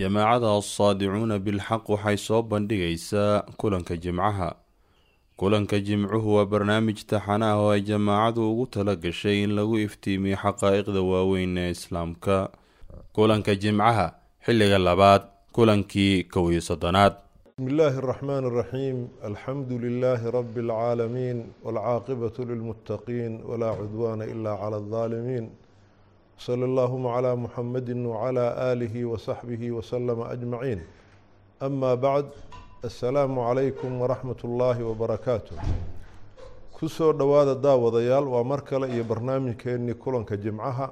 jamaacada assaadicuuna bilxaq waxay soo bandhigaysaa kulanka jimcaha kulanka jimcuhu waa barnaamij taxan ah oo ay jamaacadu ugu tala gashay in lagu iftiimiyo xaqaa-iqda waaweyn ee islaamka kulanka jimcaha xilliga labaad kulankii kow iyo soddonaad بسم الله الرحمن الرحيم الحمد لله رب العالمين والعاقبة للمتقين ولا عدوان إلا على الظالمين صلى اللهم على محمد وعلى آله وصحبه وسلم أجمعين أما بعد السلام عليكم ورحمة الله وبركاته kusoo dhowaada daawadayaal waa mar kale iyo barnaamijkeennii kulanka jimcaha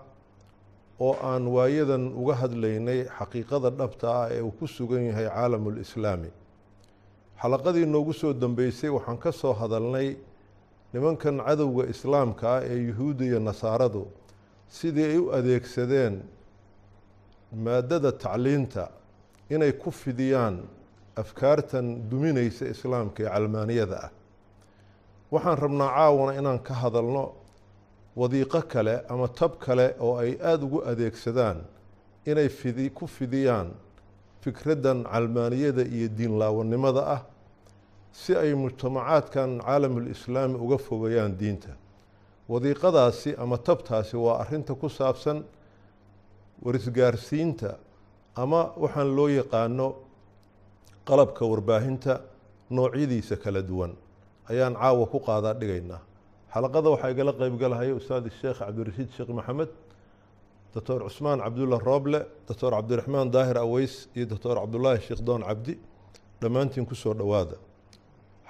oo aan waayadan uga hadlaynay xaqiiqada dhabta ah ee uu ku sugan yahay caalamulislaami xalaqadii noogu soo dambeysay waxaan ka soo hadalnay nimankan cadowga islaamka ah ee yuhuudda iyo nasaaradu sidii ay u adeegsadeen maadada tacliinta inay ku fidiyaan afkaartan duminaysa islaamka ee calmaaniyada ah. Waxaan rabnaa caawana inaan ka hadalno wadiiqo kale ama tab kale oo ay aada ugu adeegsadaan inay fidi ku fidiyaan fikraddan calmaaniyada iyo diinlaawanimada ah si ay mujtamacaadkan caalamulislaami uga fogeeyaan diinta wadiiqadaasi ama tabtaasi waa arrinta ku saabsan warisgaarsiinta ama waxaan loo yaqaano qalabka warbaahinta noocyadiisa kala duwan. Ayaan caawa ku qaadaa dhigaynaa. Xalaqada waxaa igala qeybgalahaya ustaad sheekh cabdirashiid sheekh maxamed doctor cusmaan cabdulla rooble doctor cabdiraxmaan daahir aweys iyo doctor cabdulaahi sheekh doon cabdi. Dhammaantiin ku soo dhowaada.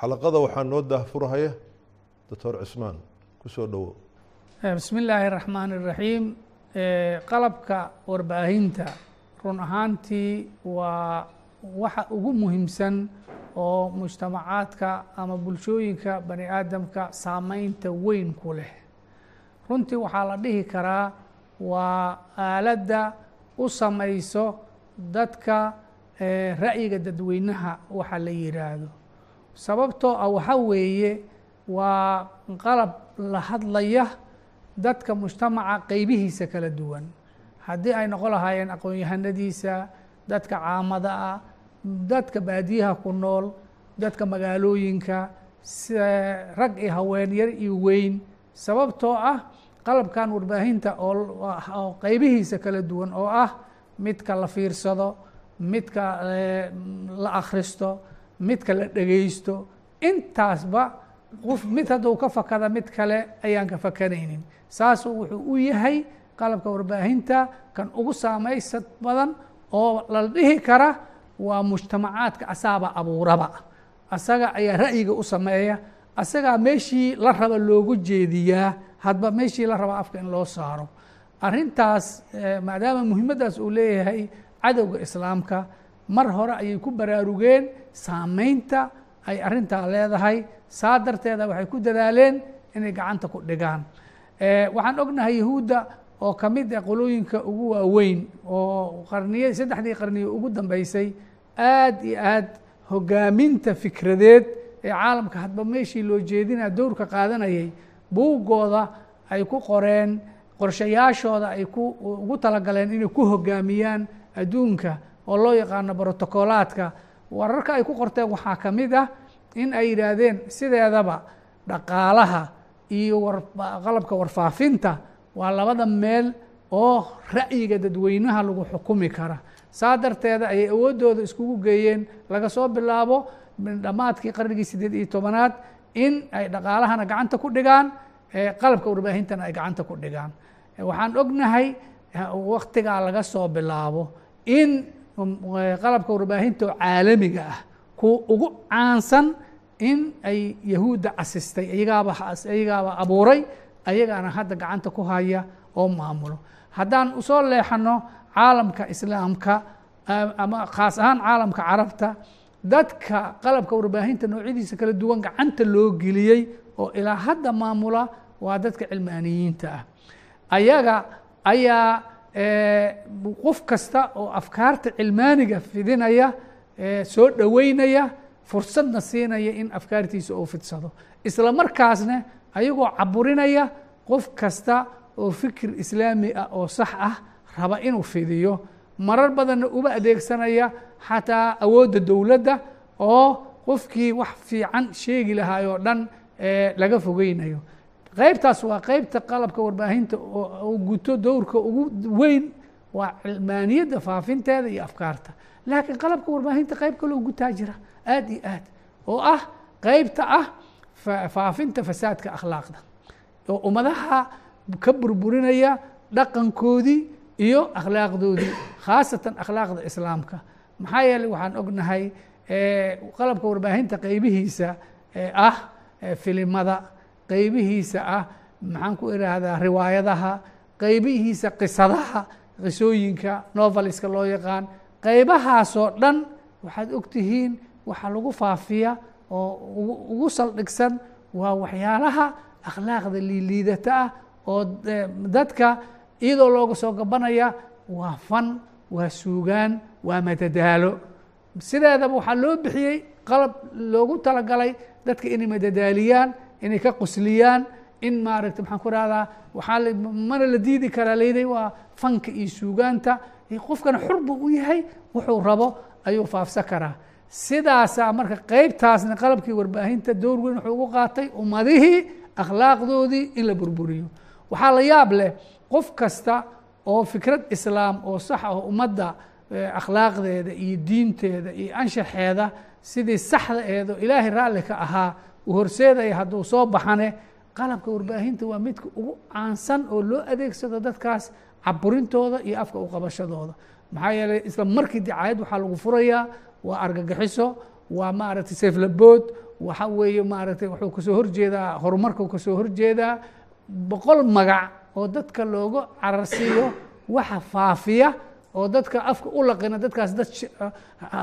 Xalaqada waxaa noo daahfurahaya doctor cusmaan ku soo dhowo bismi illaahi raxmaan iraxiim qalabka warbaahinta run ahaantii waa waxa ugu muhiimsan oo mujtamacaadka ama bulshooyinka bani aadamka saameynta weyn ku leh. Runtii waxaa la dhihi karaa waa aaladda u samayso dadka ra'yiga dadweynaha waxa la yidhaahdo sababtoo ah waxa weeye waa qalab la hadlaya dadka mujtamaca qeybihiisa kala duwan. Haddii ay noqon lahaayeen aqoon-yahanadiisa dadka caamada ah dadka baadiyaha ku nool dadka magaalooyinka rag iyo haween yar iyo weyn sababtoo ah qalabkan warbaahinta oo qeybihiisa kala duwan oo ah midka la fiirsado midka la akhristo midka la dhegeysto intaasba qof mid hadduu ka fakada mid kale ayaan ka fakanaynin. Saasuu wuxuu u yahay qalabka warbaahinta kan ugu saameysad badan oo la dhihi kara waa mujtamacaadka asaaba abuuraba. Asaga ayaa ra'yiga u sameeya asagaa meeshii la raba loogu jeediyaa hadba meeshii la raba afka in loo saaro. Arrintaas maadaama muhiimaddaas uu leeyahay cadowga islaamka mar hore ayay ku baraarugeen saameynta ay arrintaa leedahay saa darteeda waxay ku dadaaleen inay gacanta ku dhigaan. Waxaan ognahay yahuudda oo ka mid ah qolooyinka ugu waaweyn oo qarniya saddexdii qarniyo ugu dambeysay aad iyo aad hogaaminta fikradeed ee caalamka hadba meeshii loo jeedinaa dowrka qaadanayay buuggooda ay ku qoreen qorshayaashooda ay ku ugu talagaleen inay ku hogaamiyaan adduunka oo loo yaqaano brotocolaadka wararka ay ku qorteen waxaa ka mid ah in ay yidhaahdeen sideedaba dhaqaalaha iyo qalabka warfaafinta waa labada meel oo ra'yiga dadweynaha lagu xukumi kara. Saa darteeda ayay awooddooda iskugu geeyeen laga soo bilaabo dhammaadkii qarnigii siddeed iyo tobanaad in ay dhaqaalahana gacanta ku dhigaan qalabka warbaahintana ay gacanta ku dhigaan. Waxaan ognahay waktigaa laga soo bilaabo in qalabka warbaahinta oo caalamiga ah kuwa ugu caansan in ay yahuudda casistay iyagaaba iyagaaba abuuray ayagaana hadda gacanta ku haya oo maamulo. Haddaan u soo leexano caalamka islaamka ama khaas ahaan caalamka carabta dadka qalabka warbaahinta noocyadiisa kala duwan gacanta loo geliyey oo ilaa hadda maamula waa dadka cilmaaniyiinta ah. Ayaga ayaa qof kasta oo afkaarta cilmaaniga fidinaya soo dhoweynaya fursadna siinaya in afkaartiisa uu fidsado. Isla markaasna ayagoo caburinaya qof kasta oo fikir islaami ah oo sax ah raba inuu fidiyo. Marar badanna uba adeegsanaya xataa awoodda dowladda oo qofkii wax fiican sheegi lahaay oo dhan laga fogeynayo qeybtaas waa qeybta qalabka warbaahinta oo guto dowrka ugu weyn waa cilmaaniyadda faafinteeda iyo afkaarta. Laakiin qalabka warbaahinta qeyb kaloo gutaa jira aad iyo aad oo ah qeybta ah faafinta fasaadka akhlaaqda oo ummadaha ka burburinaya dhaqankoodii iyo akhlaaqdoodii khaasatan akhlaaqda islaamka. Maxaa yeeley waxaan ognahay qalabka warbaahinta qeybihiisa ah filimada qeybihiisa ah maxaan ku idhaahdaa riwaayadaha qeybihiisa qisadaha qisooyinka noveliska loo yaqaan. Qeybahaasoo dhan waxaad ogtihiin waxaa lagu faafiya oo ugu saldhigsan waa waxyaalaha akhlaaqda liiliidata ah oo dadka iyadoo looga soo gabanaya waa fan waa suugaan waa madadaalo. Sideedaba waxaa loo bixiyey qalab loogu talagalay dadka inay madadaaliyaan inay ka qusliyaan in maaragta maxaan ku rahdaa waxaa mana la diidi karaa layday waa fanka iyo suugaanta. Qofkana buu u yahay wuxuu rabo ayuu faafsan karaa. Sidaasaa marka qeybtaasna qalabkii warbaahinta door weyn wuxuu ugu qaatay ummadihii akhlaaqdoodii in la burburiyo. Waxaa la yaab leh qof kasta oo fikrad islaam oo sax ah ummadda akhlaaqdeeda iyo diinteeda iyo anshaxeeda sidii saxda eedo ilaahay raalli ka ahaa horseedaya hadduu soo baxane qalabka warbaahinta waa midka ugu caansan oo loo adeegsado dadkaas caburintooda iyo afka uqabashadooda maxaa yeeley isla markii dicaayad waxaa lagu furayaa waa argagixiso waa maaragtay seeflabood waxa weeye maaragtay wuxuu ka soo horjeedaa horumarkuu ka soo horjeedaa boqol magac oo dadka loogu cararsiiyo waxa faafiya oo dadka afka u laqina dadkaas dad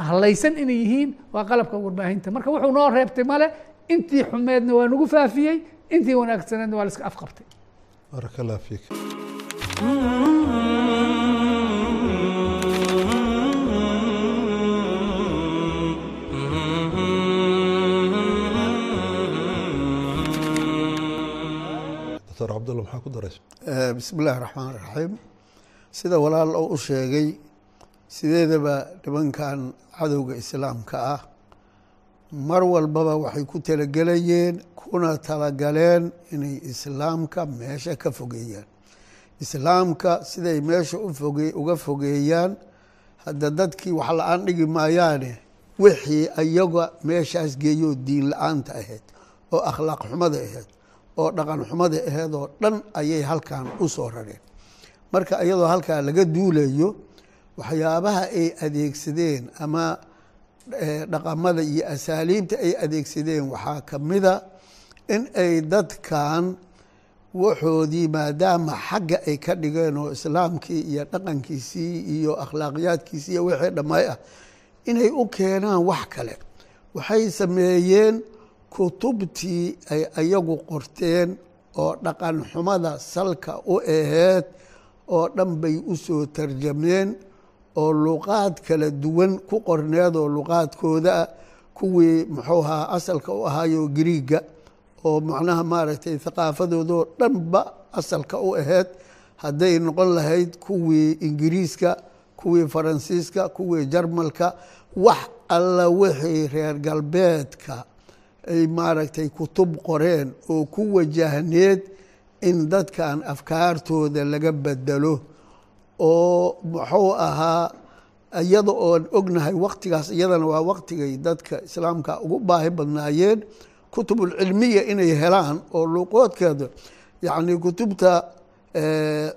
halaysan inay yihiin waa qalabka warbaahinta. Marka wuxuu noo reebtay male intii xumeedna waa nagu faafiyey intii wanaagsaneedna waa la iska afqabtay. Baaraka allah fiik. Doctor cabdulla maxaa ku daraysa? Bismi illaahi raxmaan raxiim sida walaal oo u sheegay sideedaba nimankan cadowga islaamka ah mar walbaba waxay ku talagelayeen kuna talagaleen inay islaamka meesha ka fogeeyaan. Islaamka siday meesha ufoge uga fogeeyaan hadda dadkii wax la'aan dhigi maayaane wixii ayaga meeshaas geeyoo diin la'aanta ahayd oo akhlaaq xumada ahayd oo dhaqan xumada ahayd oo dhan ayay halkan u soo rareen. Marka iyadoo halkaa laga duulayo waxyaabaha ay adeegsadeen ama dhaqamada iyo asaaliibta ay adeegsadeen waxaa kamida in ay dadkan waxoodii maadaama xagga ay ka dhigeen oo islaamkii iyo dhaqankiisii iyo akhlaaqiyaadkiisii iyo wixii dhammaay ah inay u keenaan wax kale. Waxay sameeyeen kutubtii ay ayagu qorteen oo dhaqan xumada salka u aheed oo dhan bay u soo tarjameen oo luqaad kala duwan ku qorneed oo luqaadkooda kuwii muxuu ahaa asalka u ahaayo griiga oo macnaha maaragtay thaqaafadoodoo dhanba asalka u aheyd hadday noqon lahayd kuwii ingiriiska kuwii faransiiska kuwii jarmalka wax alla wixii reer galbeedka ay maaragtay kutub qoreen oo ku wajahneed in dadkan afkaartooda laga bedelo oo muxuu ahaa iyada oon ognahay waktigaas iyadana waa waktigay dadka islaamka ugu baahi badnaayeen kutubulcilmiya inay helaan oo luuqoodkeeda yacni kutubta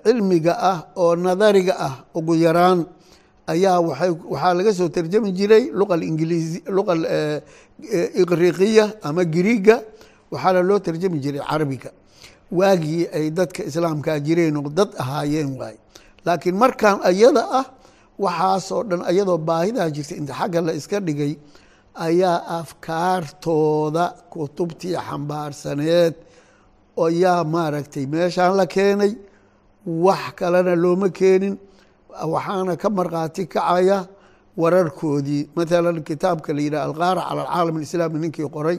cilmiga ah oo nadariga ah ugu yaraan ayaa waay waxaa laga soo tarjami jiray luqa ingiliisi luqa iqriqiya ama giriiga waxaana loo tarjami jiray carabiga. Waagii ay dadka islaamkaa jireen oo dad ahaayeen waay laakiin markan ayada ah waxaasoo dhan ayadoo baahidaa jirta inta xagga la iska dhigay ayaa afkaartooda kutubtii xambaarsaneed ayaa maaragtay meeshaan la keenay wax kalena looma keenin waxaana ka markhaati kacaya wararkoodii. Maalan kitaabka la yidhah alqaara cala alcaalam alislaami ninkii qoray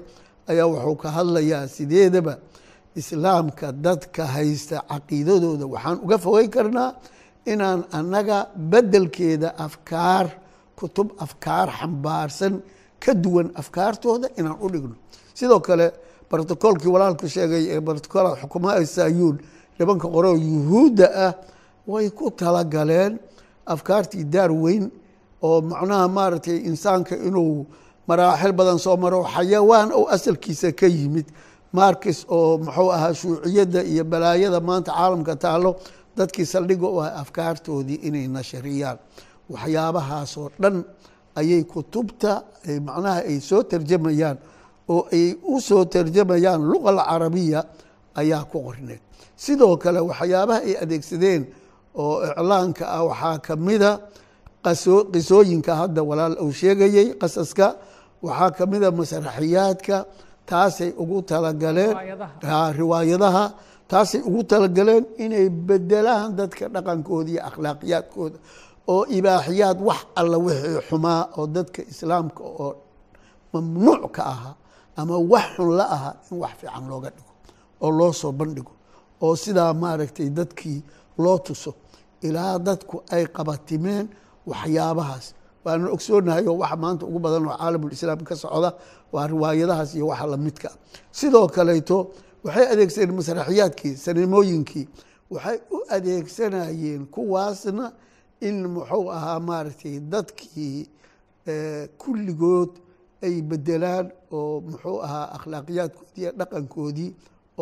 ayaa wuxuu ka hadlayaa sideedaba islaamka dadka haysta caqiidadooda. Waxaan uga fogey karnaa inaan annaga beddelkeeda afkaar kutub afkaar xambaarsan ka duwan afkaartooda inaan u dhigno. Sidoo kale brotocoolkii walaalku sheegay ee brotocool xukumaha sayuun nimanka qoreo yuhuudda ah way ku talagaleen afkaartii daar weyn oo macnaha maaragtay insaanka inuu maraaxil badan soo maro xayawaan oo asalkiisa ka yimid. Markis oo muxuu ahaa shuuciyadda iyo balaayada maanta caalamka taalo dadkii saldhiga u ah afkaartoodii inay nashariyaan. Waxyaabahaasoo dhan ayay kutubta macnaha ay soo tarjamayaan oo ay u soo tarjamayaan luqa alcarabiya ayaa ku qorneed. Sidoo kale waxyaabaha ay adeegsadeen oo iclaanka ah waxaa kamida qisooyinka hadda walaal uu sheegayey qasaska. Waxaa kamida masraxiyaadka taasay ugu talagaleen riwaayadaha taasay ugu talagaleen inay bedelaan dadka dhaqankooda iyo akhlaaqiyaadkooda oo ibaaxiyaad wax alla wixii xumaa oo dadka islaamka oo mamnuuc ka ahaa ama wax xun la ahaa in wax fiican looga dhigo oo loo soo bandhigo oo sidaa maaragtay dadkii loo tuso ilaa dadku ay qabatimeen waxyaabahaas. Waana ogsoonahay oo waxa maanta ugu badan oo caalamulislaam ka socda waa riwaayadahaas iyo waxa lamidka ah sidoo kaleeto waxay adeegsadeen masraxiyaadkii saneemooyinkii waxay u adeegsanayeen kuwaasna in muxuu ahaa maaragtay dadkii kulligood ay bedelaan oo muxuu ahaa akhlaaqiyaadkoodii dhaqankoodii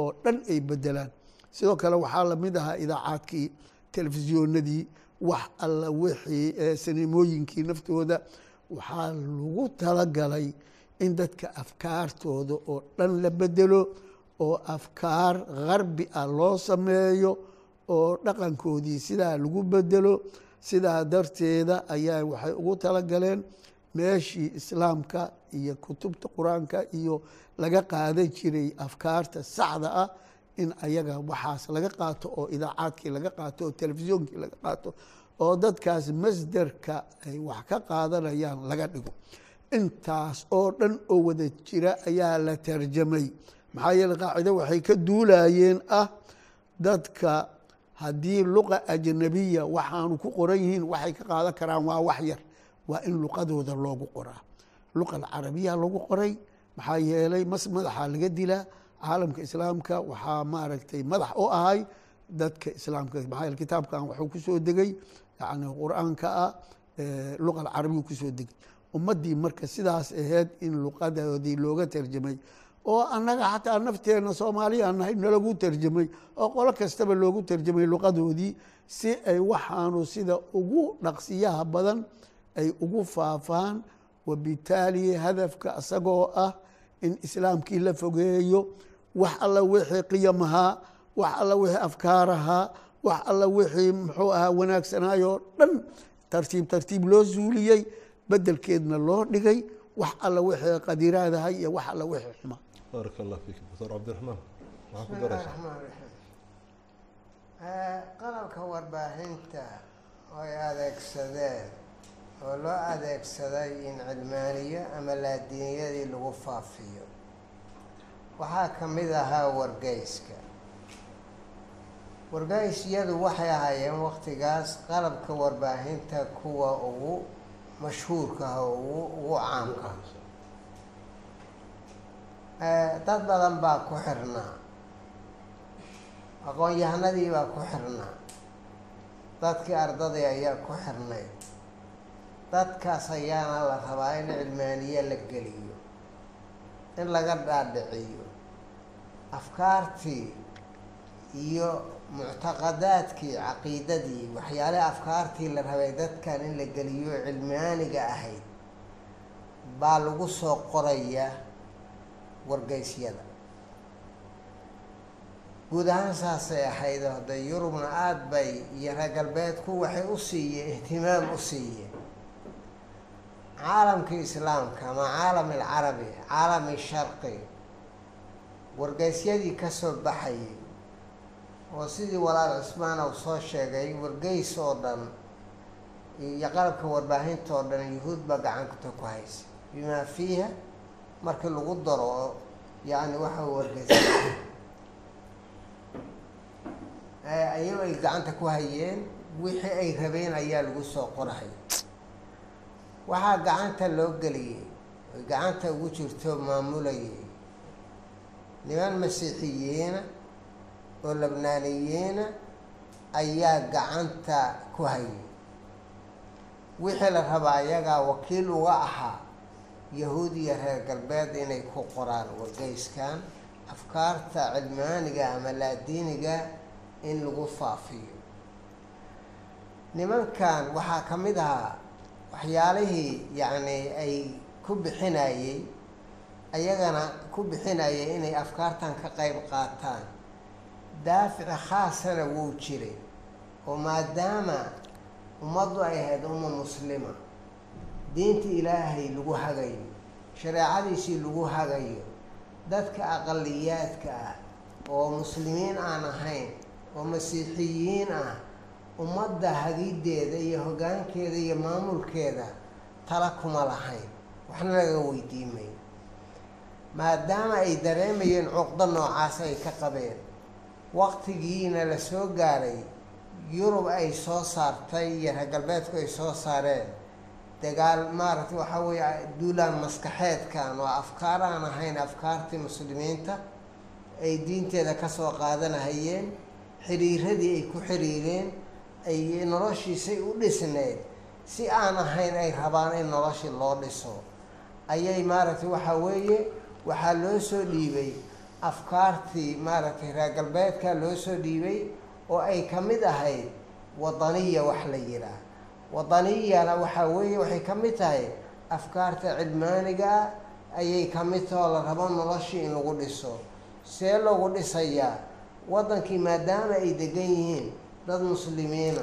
oo dhan ay bedelaan sidoo kale waxaa la mid ahaa idaacaadkii telefisyoonadii wax alla wixii saneemooyinkii naftooda. Waxaa lagu talagalay in dadka afkaartooda oo dhan la bedelo oo afkaar garbi ah loo sameeyo oo dhaqankoodii sidaa lagu bedelo sidaa darteeda ayaa waxay ugu talagaleen meeshii islaamka iyo kutubta qur'aanka iyo laga qaadan jiray afkaarta saxda ah in ayaga waxaas laga qaato oo idaacaadkii laga qaato oo telefisyonkii laga qaato oo dadkaas masderka ay wax ka qaadanayaan laga dhigo. Intaas oo dhan oo wada jira ayaa la tarjamay maxaa yeele qaacido waxay ka duulayeen ah dadka haddii luqa ajnabiya waxaanu ku qoran yihiin waxay ka qaadan karaan waa wax yar waa in luqadooda loogu qoraa. Luqa alcarabiya lagu qoray maxaa yeelay mas madaxaa laga dilaa caalamka islaamka waxaa maaragtay madax u ahay dadka islaamka maxaa yeele kitaabkan waxuu ku soo degay yani qur'aanka ah luqa alcarabiya ku soo degay. Ummaddii marka sidaas aheyd in luqadoodii looga tarjamay oo annaga xataa nafteena soomaaliya nahay nalagu tarjamay oo qolo kastaba loogu tarjamay luqadoodii si ay waxaanu sida ugu dhaqsiyaha badan ay ugu faafaan wabitaali hadafka isagoo ah in islaamkii la fogeeyo wax alla wixii qiyamahaa wax alla wixii afkaarahaa wax alla wixii muxuu ahaa wanaagsanayoo dhan tartiib tartiib loo suuliyey bedelkeedna loo dhigay wax alla wixii qadiraadahay iyo wax alla wixii xumaa baaraka allah fiik doctor cabdiraxmaan maxaa ku bismi illahi daraysa raxmaan raxiim qalabka warbaahinta oy adeegsadeen oo loo adeegsaday in cilmaaniyo ama laadiiniyadii lagu faafiyo waxaa ka mid ahaa wargeyska. Wargeysyadu waxay ahaayeen waqtigaas qalabka warbaahinta kuwa ugu mashhuurka ah oo ugu ugu caamka ah dad badan baa ku xirnaa aqoon-yahanadii baa ku xirnaa dadkii ardadii ayaa ku xirnayd dadkaas ayaana la rabaa in cilmaaniye la geliyo in laga dhaadhiciyo afkaartii iyo muctaqadaadkii caqiidadii waxyaale afkaartii la rabay dadkan in la geliyo cilmaaniga ahayd baa lagu soo qorayaa wargeysyada. Guud ahaan saasay ahayd de yurubna aada bay iyo reer galbeedku waxay u siiyeen ihtimaam u siiyeen. Caalamkii islaamka ama caalam alcarabi caalami sharqi wargeysyadii ka soo baxayay oo sidii walaal cusmaan uu soo sheegay wargeys oo dhan iyo qalabka warbaahinta oo dhan yuhuud baa gacanta ku haysa. Bimaa fiiha markii lagu daro yacni waxa wargeysa ayago ay gacanta ku hayeen wixii ay rabeen ayaa lagu soo qorahay waxaa gacanta loo geliyey gacanta ugu jirto maamulayay. Niman masiixiyiina oo labnaaniyiina ayaa gacanta ku hayay. Wixii la rabaa ayagaa wakiil uga ahaa yahuud iyo reer galbeed inay ku qoraan wargeyskan afkaarta cilmaaniga ama laadiiniga in lagu faafiyo. Nimankan waxaa ka mid ahaa waxyaalihii yacni ay ku bixinayey ayagana ku bixinayay inay afkaartan ka qayb qaataan. Daafici khaasana wuu jiray oo maadaama ummaddu ay ahayd umma muslima diinta ilaahay lagu hagayo shareecadiisii lagu hagayo dadka aqaliyaadka ah oo muslimiin aan ahayn oo masiixiyiin ah ummadda hagiddeeda iyo hoggaankeeda iyo maamulkeeda tala kuma lahayn. Waxna laga weydiimay. Maadaama ay dareemayeen cuqdo noocaas ay ka qabeen waqtigiina la soo gaaray yurub ay soo saartay iyo reer galbeedku ay soo saareen dagaal maaragtay waxaa weeye duulaan maskaxeedkan waa afkaar aan ahayn afkaartii muslimiinta ay diinteeda ka soo qaadanahayeen xiriiradii ay ku xiriireen ay noloshiisay u dhisneed. Si aan ahayn ay rabaan in noloshii loo dhiso. Ayay maaragtay waxaa weeye waxaa loo soo dhiibay afkaartii maaragtay reer galbeedka loo soo dhiibay oo ay ka mid ahayd wadaniya wax la yihaah wadaniyana waxaa weeye waxay ka mid tahay afkaarta cilmaaniga ayay ka mid tahoo la rabo noloshii in lagu dhiso. See lagu dhisayaa waddankii maadaama ay degan yihiin dad muslimiina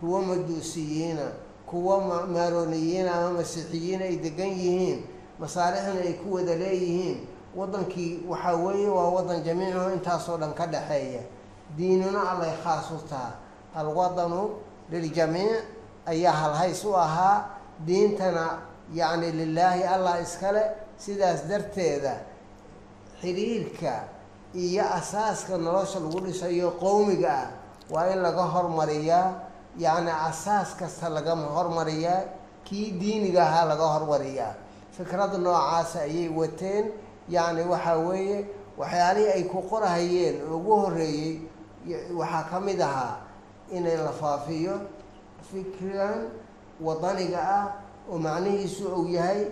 kuwo majuusiyiina kuwo maarooniyiina ama masiixiyiin ay degan yihiin masaalixna ay ku wada leeyihiin waddankii waxaa weeye waa waddan jamiicuhu intaasoo dhan ka dhexeeya diinuna allay khaas u taha alwadanu liljamiic ayaa halhays u ahaa diintana yacni lilaahi allah iskale sidaas darteeda xiriirka iyo asaaska nolosha lagu dhisayo qowmiga ah waa in laga hormariyaa yacni asaas kasta laga hormariyaa kii diiniga ahaa laga hormariyaa. Fikrada noocaasa ayay wateen yacni waxaa weeye waxyaalihii ay ku qorahayeen. Ugu horreeyey waxaa ka mid ahaa inay la faafiyo fikrigan wadaniga ah oo macnihiisu uu yahay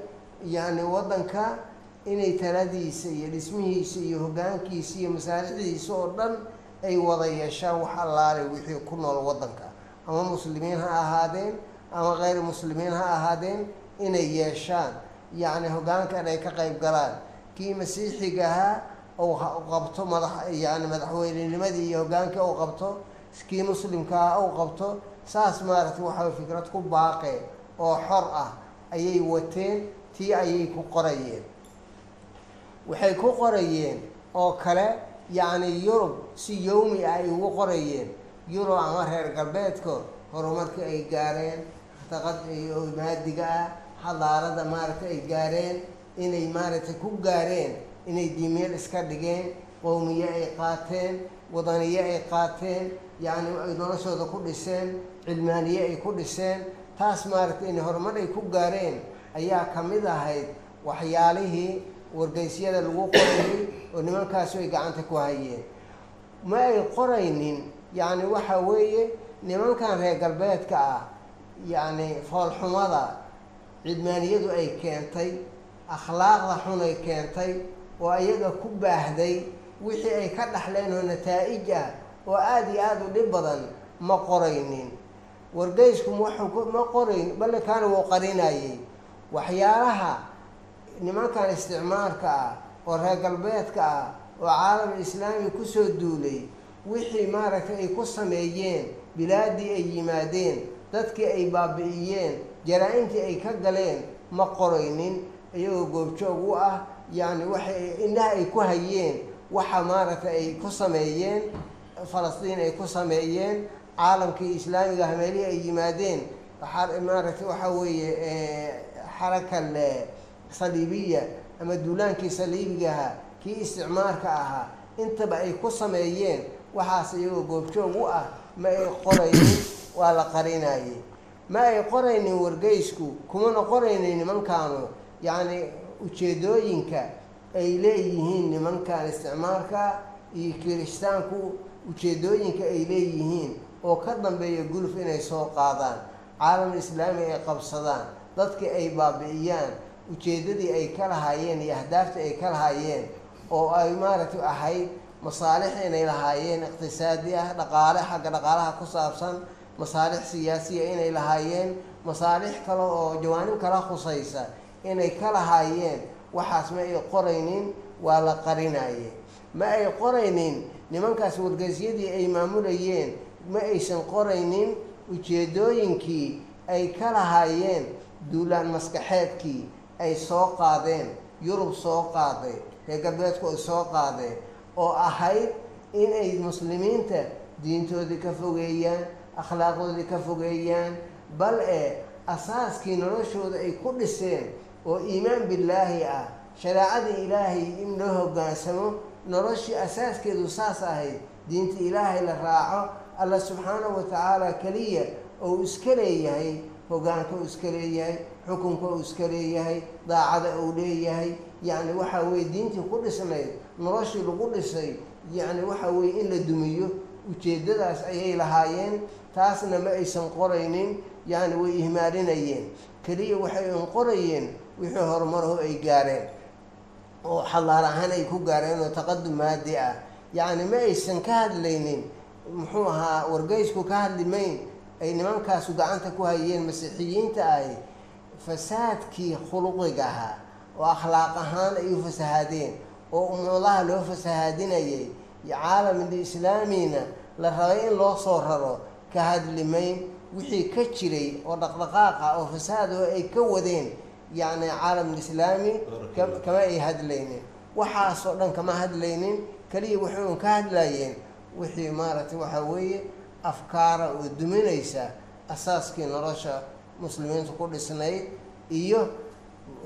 yacni waddanka inay taladiisa iyo dhismihiisa iyo hoggaankiisa iyo masaalixdiisa oo dhan ay wada yeeshaan wax allaale wixii ku nool waddanka ama muslimiin ha ahaadeen ama keyr muslimiin ha ahaadeen inay yeeshaan. Yacni hoggaankan ay ka qayb galaan. Kii masiixiga ahaa ou qabto madax yani madaxweynenimadii iyo hoggaankii ou qabto kii muslimka ahaa ou qabto saas maaragtay waxaa fikrad ku baaqe oo xor ah ayay wateen tii ayay ku qorayeen. Waxay ku qorayeen oo kale yacni yurub si yowmi ah ay ugu qorayeen. Yurub ama reer galbeedka horumarkii ay gaareen taqad maadiga ah xadaarada maaragtay ay gaareen inay maaragtay ku gaareen inay diimiyad iska dhigeen qowmiye ay qaateen wadaniye ay qaateen yacni ay noloshooda ku dhiseen cilmaaniye ay ku dhiseen taas maaragtay inay horumar ay ku gaareen ayaa ka mid ahayd waxyaalihii wargeysyada lagu qorayay oo nimankaasu ay gacanta ku hayeen. Ma ay qoraynin yacni waxa weeye nimankan reer galbeedka ah yacni foolxumada cilmaaniyadu ay keentay akhlaaqda xun ay keentay oo ayaga ku baahday wixii ay ka dhaxleen oo nataa-ij ah oo aada iyo aada u dhib badan ma qoraynin. Wargeysku waxu ma qorayn balle kaana wuu qarinayay waxyaalaha nimankan isticmaarka ah oo reer galbeedka ah oo caalam islaami ku soo duulay wixii maaragtay ay ku sameeyeen bilaadii ay yimaadeen dadkii ay baabi'iyeen jaraa-intii ay ka galeen ma qoraynin. Iyagoo goobjoog u ah yacni waxay indhaha ay ku hayeen waxa maaragtay ay ku sameeyeen falastiin ay ku sameeyeen caalamkii islaamiga hameelihii ay yimaadeen. Maaragtay waxaa weeye xarakal saliibiya ama duulaankii saliibigaha kii isticmaarka ahaa intaba ay ku sameeyeen waxaas iyagoo goobjoog u ah ma ay qoraynin waa la qarinayay ma ay qoraynin wargeysku kumana qoraynin nimankaanu yacni ujeedooyinka ay leeyihiin nimankan isticmaalka iyo kiristaanku ujeedooyinka ay leeyihiin oo ka dambeeya guluf inay soo qaadaan caalam islaami ay qabsadaan dadkii ay baabi'iyaan ujeeddadii ay ka lahaayeen iyo ahdaaftii ay ka lahaayeen oo ay maaragtay ahayd masaalix inay lahaayeen iqtisaadi ah dhaqaale xagga dhaqaalaha ku saabsan masaalix siyaasiya inay lahaayeen masaalix kale oo jawaanib kala khusaysa inay ka lahaayeen waxaas ma ay qoraynin? Waa la qarinaye ma ay qoraynin? Nimankaas wargeysyadii ay maamulayeen ma aysan qoraynin? Ujeedooyinkii ay ka lahaayeen duulaan maskaxeedkii ay soo qaadeen yurub soo qaaday reer galbeedku ay soo qaadeen oo ahayd in ay muslimiinta diintoodii ka fogeeyaan akhlaaqdoodii ka fogeeyaan bal ee asaaskii noloshooda ay ku dhiseen oo iimaan billaahi ah. Shareecadii ilaahay in loo hoggaansamo noloshii asaaskeedu saas ahayd. Diinta ilaahay la raaco alla subxaanahu wa tacaala keliya ou iska leeyahay hoggaanka uu iska leeyahay xukunka uu iska leeyahay daacada uu leeyahay. Yacni waxa weye diintii ku dhisnayd noloshii lagu dhisay yacni waxa weye in la dumiyo ujeeddadaas ayay lahaayeen. Taasna ma aysan qoraynin yacni way ihmaalinayeen. Keliya waxay un qorayeen wixii horumarho ay gaareen oo xallaar ahaan ay ku gaareen oo taqadum maadi ah. Yacni ma aysan ka hadlaynin muxuu ahaa wargeysku ka hadlimayn ay nimankaasu gacanta ku hayeen masiixiyiinta ahi fasaadkii khuluqiga ahaa oo akhlaaq ahaan ay u fasahaadeen oo umudaha loo fasahaadinayay. Caalamul islaamina la rabay in loo soo raro ka hadlimayn wixii ka jiray oo dhaqdhaqaaqa oo fasaadaho ay ka wadeen yacni caalamul islaami kama ay hadlaynin. Waxaasoo dhan kama hadlaynin keliya waxay un ka hadlayeen. Wixii maaragtay waxaa weeye afkaara oo duminaysa asaaskii nolosha muslimiinta ku dhisnayd iyo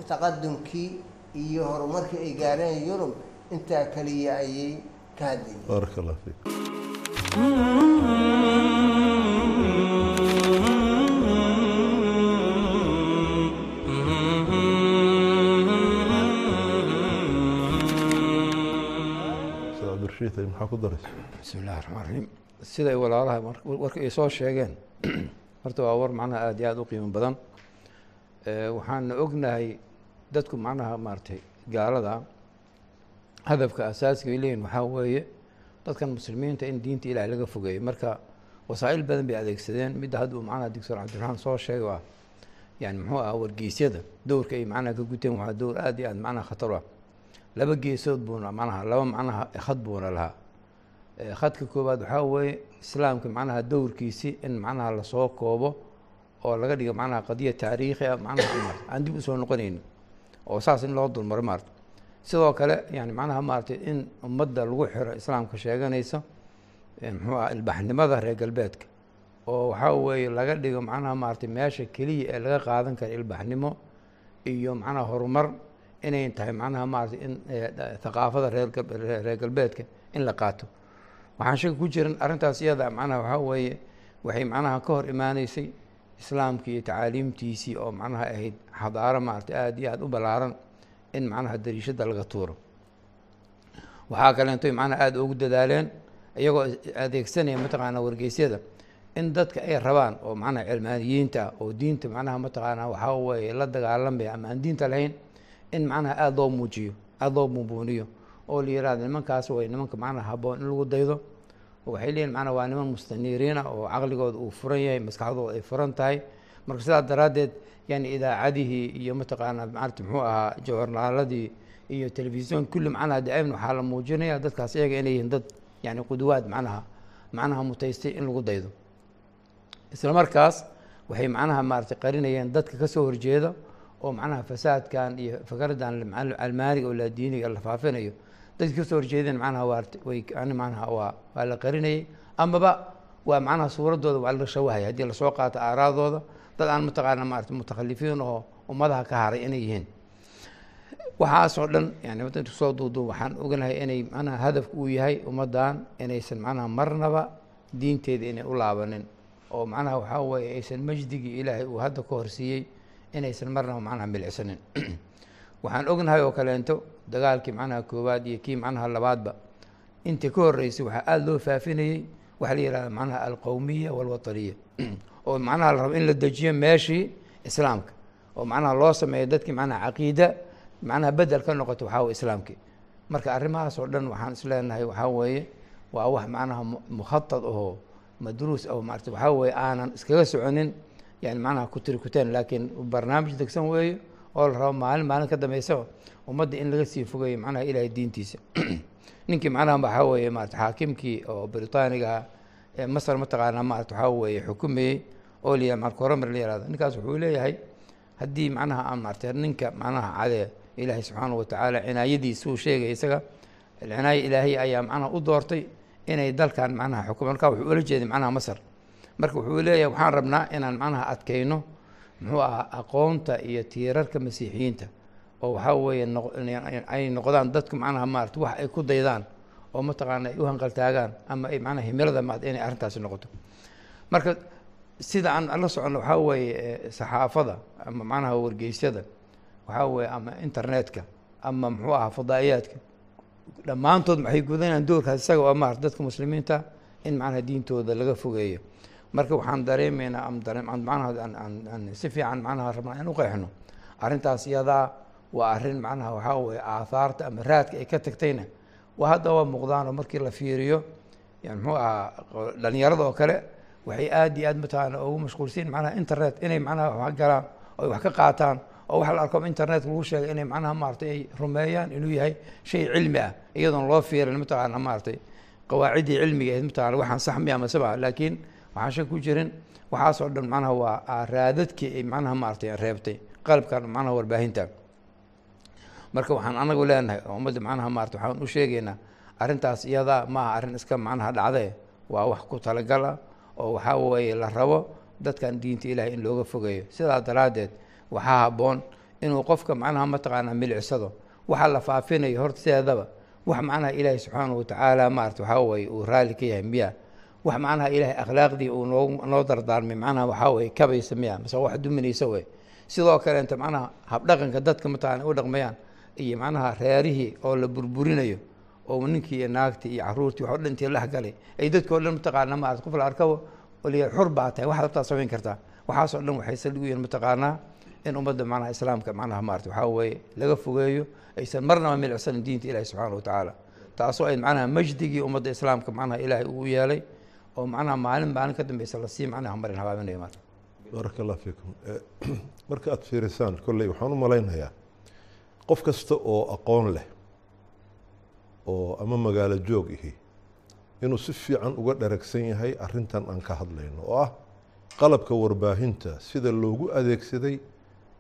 taqadumkii iyo horumarkii ay gaareen yurub intaa keliya ayay ka hadlayeen baarak allah fiik ustaad cabdirashiid ay maxaa ku daraysa bismi illahi raxmaan raxiim siday walaalaha warka ay soo sheegeen horta waa war macnaha aada iyo aada u qiimo badan. Waxaana ognahay dadku macnaha maaragtay gaalada hadafka asaasiga ay leeyihiin waxaa weeye dadkan muslimiinta in diinta ilaah laga fogeeyo. Marka wasaa'il badan bay adeegsadeen. Midda hadda uu macnaha doctor cabdiraxmaan soo sheegay waa yani muxuu ahaa wargeysyada. Dowrka ay macnaha ka guteen waxaa dowr aada iyo aad macnaha khatar ah laba geesood buuna macnaha laba macnaha khad buuna lahaa. Khadka koowaad waxaa weeye islaamka macnaha dowrkiisi in macnaha la soo koobo oo laga dhigo macnaha qadiya taariikhi ah macnaha maarata aan dib u soo noqonaynin oo saas in loo dulmaro maarata sidoo kale yani macnaha maaragtay in ummadda lagu xiro islaamka sheeganaysa eh, muxuu ah ilbaxnimada reer galbeedka oo waxaa weeye laga dhigo macnaha maaragtay meesha keliya ee laga qaadan kara ilbaxnimo iyo macnaha horumar inay tahay macnaha maaragtay in eh, thaqaafada reer gal- reer galbeedka in la qaato. Waxaan shaka ku jiran arrintaas iyada macnaha waxaa weeye waxay macnaha ka hor imaaneysay islaamkii iyo tacaaliimtiisii oo macnaha ahayd xadaaro maaragtay aada iyo aada u ballaaran in macnaha dariishada laga tuuro. Waxaa kaleentoy macnaha aada ugu dadaaleen iyagoo adeegsanaya mataqaanaa wargeysyada in dadka ay rabaan oo macnaha cilmaaniyiinta oo diinta macnaha mataqaanaa waxaa weeye la dagaalamaya ama aan diinta lahayn in macnaha aada loo muujiyo aada loo buunbuuniyo oo la yihahdo nimankaas way nimanka macnaha habboon in lagu daydo. Waxay leeyihiin macnaha waa niman mustaniiriin ah oo caqligooda uu furan yahay maskaxdooda ay furan tahay. Marka sidaa daraaddeed yani idaacadihii iyo mataqaanaa maarata muxuu ahaa joornaaladii iyo telefisyon kulli macnaha daa'iman waxaa la muujinaya dadkaas iyaga inay yihiin dad yani qudwaad macnaha macnaha mutaystay in lagu daydo. Isla markaas waxay macnaha maaragtay qarinayeen dadka ka soo horjeeda oo macnaha fasaadkan iyo fikradan almaaniga oo laadiiniga la faafinayo. Dadka ka soo horjeedeen yani macnaha waa waa la qarinayay. Amaba waa macnaha suuraddooda waa la shawahaya haddii la soo qaato aaraadooda dad aan mataqaana maarata mutakhalifiin oo ummadaha ka haray inay yihiin. Waxaasoo dhan yani wadanka soo duuduub waxaan ognahay inay macnaha hadafku uu yahay ummaddan inaysan macnaha marnaba diinteeda inay u laabanin. Oo macnaha waxaa weeye aysan majdigii ilaahay uu hadda ka horsiiyey inaysan marnaba macnaha milicsanin. Waxaan ognahay oo kaleento dagaalkii macnaha koowaad iyo kii macnaha labaadba intii ka horreysay waxaa aada loo faafinayey waxaa la yihahda macnaha alqowmiya walwataniya. Oo macnaha la rabo in la dejiyo meeshii islaamka oo macnaha loo sameeyo dadkii macnaha caqiida macnaha bedel ka noqoto waxaa weye islaamkii. Marka arrimahaas oo dhan waxaan isleenahay waxaa weeye waa wax macnaha mukhatad ahoo madruus oo maarata waxaa weeye aanan iskaga soconin yani macnaha kutiri kuteen laakiin barnaamij degsan weeye oo la rabo maalin maalin ka dambeysaba ummadda in laga sii fogeeyo macnaha ilaahay diintiisa ninkii macnaha waxaa weeye maarata xaakimkii oo britaaniga ee masar mataqaanaa maarata waxaa weeye xukumayey oo la marka horemer la yihahdo ninkaas wuxuu leeyahay haddii macnaha aan maarata ninka macnaha cadee ilaahay subxaana watacaala cinaayadiisa uu sheegay isaga cinaayo ilaahay ayaa macnaha u doortay inay dalkan macnaha xukumo marka wuxuu ula jeeday macnaha masar marka wuxuu leeyahay waxaan rabnaa inaan macnaha adkayno muxuu ahaa aqoonta iyo tiirarka masiixiyiinta. Oo waxaa weeye ay noqdaan dadku macnaha maarata wax ay ku daydaan oo mataqaana ay u hanqaltaagaan ama ay macnaha himilada maad inay arrintaasi noqoto. Marka sida aan la socono waxaa weeye saxaafada ama macnaha wargeysyada waxaa weeye ama internetka ama muxuu ahaa fadaa'iyaadka. Dhammaantood maxay gudanayaan doorkaas isaga oo maarata dadka muslimiinta in macnaha diintooda laga fogeeyo marka waxaan dareemaynaa aan si fiican macnaha rabnaa in u qeexno. Arrintaas iyadaa waa arrin macnaha waxaa weeye aathaarta ama raadka ay ka tagtayna. Waa hadda waa muuqdaanoo markii la fiiriyo muxuu ahaa dhalinyarada oo kale waxay aad iyo aad mataqaana ugu mashquulsiin macnaha internet inay macnaha wax galaan oo wax ka qaataan oo waxa la arko internet lagu sheegay inay macnaha maaragtay ay rumeeyaan inuu yahay shay cilmi ah. Iyadoon loo fiirin mataqaana maaragtay qawaaciddii cilmiga ahayd mataqana waxaan sax miya maseba laakiin waxaan shak ku jirin waxaasoo dhan macnaha waa raadadkii ay macnaha maaragtay reebtay qalabkan macnaha warbaahinta. Marka waxaan anagu leenahay oo ummadda macnaha maarata waxaan u sheegaynaa arrintaas iyadaa maaha arrin iska macnaha dhacdee waa wax ku talagal ah oo waxaa weeye la rabo dadkan diinta ilaahay in looga fogeeyo. Sidaa daraaddeed waxaa habboon inuu qofka macnaha mataqaanaa milicsado waxa la faafinayo horta sideedaba wax macnaha ilaahay subxaanahu watacaala maarata waxaa weeye uu raalli ka yahay miya wax macnaha ilaahay akhlaaqdii uu noo noo dardaarmay macnaha waxaa weeye kabaysa miya mase wax duminaysa wey sidoo kaleenta macnaha habdhaqanka dadka mataqaana u dhaqmayaan iyo macnaha reerihii oo la burburinayo oo ninkii iyo naagtii iyo caruurtii wax o dhan intii la galay ay dadka o dhan mataqaana maarata qof la arkabo la xur baa tahay waxaad rabtaa samayn kartaa. Waxaasoo dhan waxay saldhig u yihiin mataqaanaa in ummadda macnaha islaamka macnaha maarata waxaa weeye laga fogeeyo aysan marnaba milicsanin diinta ilahi subxaana wa tacaala. Taasoo ay macnaha majdigii ummadda islaamka macnaha ilaahay uu yeelay oo macnaha maalin maalin ka dambeysa la sii macnaha marin habaabinayo maarta baaraka allah fiikum. Marka aada fiirisaan kolley waxaan u malaynayaa qof kasta oo aqoon leh oo ama magaalo joog ihi inuu si fiican uga dharagsan yahay arrintan aan ka hadlayno oo ah qalabka warbaahinta sida loogu adeegsaday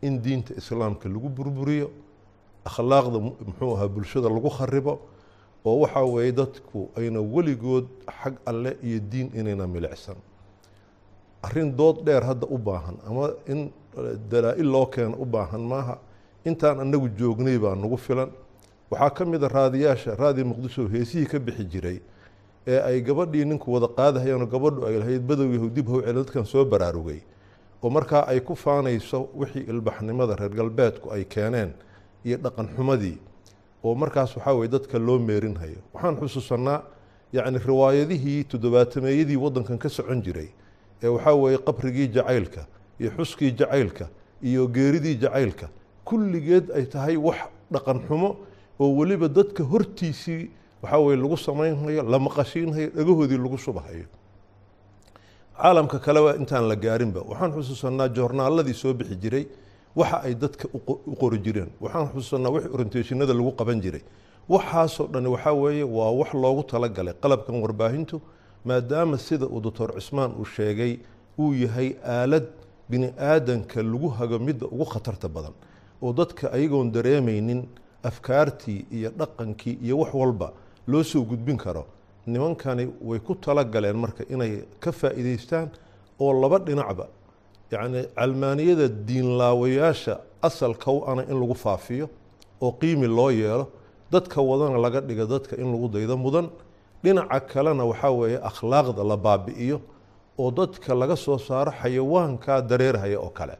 in diinta islaamka lagu burburiyo akhlaaqda muxuu ahaa bulshada lagu kharibo oo waxaa weeye dadku ayna weligood xag alle iyo diin inayna milicsan. Arrin dood dheer hadda u baahan ama in dalaa-il loo keeno u baahan maaha intaan anagu joognay baa nagu filan. Waxaa ka mid a raadiyaasha raadiya muqdisho heesihii ka bixi jiray ee ay gabadhii ninku wada qaadahayeenoo gabadhu ay lahayd badowyahu dib how celi dadkan soo baraarugay. Oo markaa ay ku faanayso wixii ilbaxnimada reer galbeedku ay keeneen iyo dhaqan xumadii oo markaas waxaa weye dadka loo meerinhayo. Waxaan xusuusanaa yacni riwaayadihii toddobaatameeyadii waddankan ka socon jiray ee waxaa weeye qabrigii jacaylka iyo xuskii jacaylka iyo geeridii jacaylka kulligeed ay tahay wax dhaqan xumo oo weliba dadka hortiisii waxaa weye lagu samaynhayo la maqashiinhayo dhagahoodii lagu shubahayo caalamka kaleba intaan la gaarinba. Waxaan xusuusanaa joornaaladii soo bixi jiray waxa ay dadka u qori jireen. Waxaan xusuusanaa wix orientationada lagu qaban jiray. Waxaasoo dhan waxaa weeye waa wax loogu talagalay qalabkan warbaahintu maadaama sida uu doctor cismaan uu sheegay uu yahay aalad bini aadanka lagu hago midda ugu khatarta badan. Oo dadka ayagoon dareemaynin afkaartii iyo dhaqankii iyo wax walba loo soo gudbin karo. Nimankani way ku talagaleen marka inay ka faa'iidaystaan oo laba dhinacba yacni calmaaniyada diinlaawayaasha asalka u ana in lagu faafiyo oo qiimi loo yeelo dadka wadana laga dhiga dadka in lagu daydo mudan. Dhinaca kalena waxaa weeye akhlaaqda la baabi'iyo oo dadka laga soo saaro xayawaankaa dareerhaya oo kale.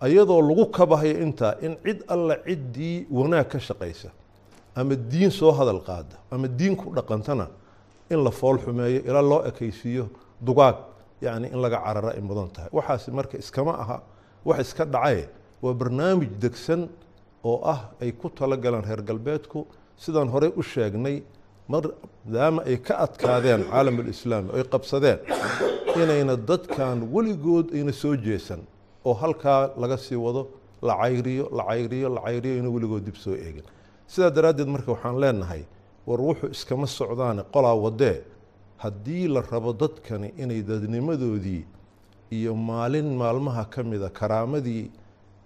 Ayadoo lagu kabahayo intaa in cid alla ciddii wanaag ka shaqaysa ama diin soo hadal qaada ama diin ku dhaqantana in la fool xumeeyo ilaa loo ekaysiiyo dugaag yacni in laga carara ay mudan tahay. Waxaasi marka iskama aha wax iska dhacaye waa barnaamij degsan oo ah ay ku talagaleen reer galbeedku. Sidaan horey u sheegnay maadaama ay ka adkaadeen caalamulislaami oy qabsadeen inayna dadkan weligood ayna soo jeesan oo halkaa laga sii wado la cayriyo la cayriyo la cayriyo ina weligood dib soo eegin. Sidaa daraaddeed marka waxaan leenahay war wuxuu iskama socdaane qolaa wadee haddii la rabo dadkani inay dadnimadoodii iyo maalin maalmaha ka mida karaamadii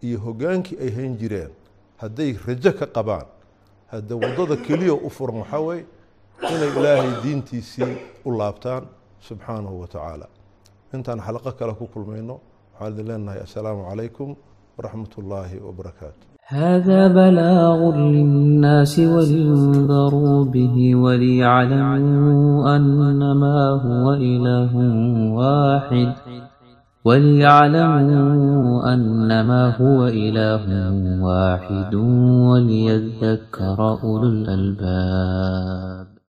iyo hoggaankii ay hayn jireen hadday rajo ka qabaan hadda waddada keliya u furan waxaa weye inay ilaahay diintiisii u laabtaan subxaanahu wa tacaala. Intaan xalaqo kale ku kulmayno waxaan idin leenahay assalaamu calaykum waraxmat ullaahi wabarakaatu هذا بلاغ للناس ولينذروا به وليعلموا أنما هو إله واحد وليعلموا أنما هو إله واحد وليذكر أولو الألباب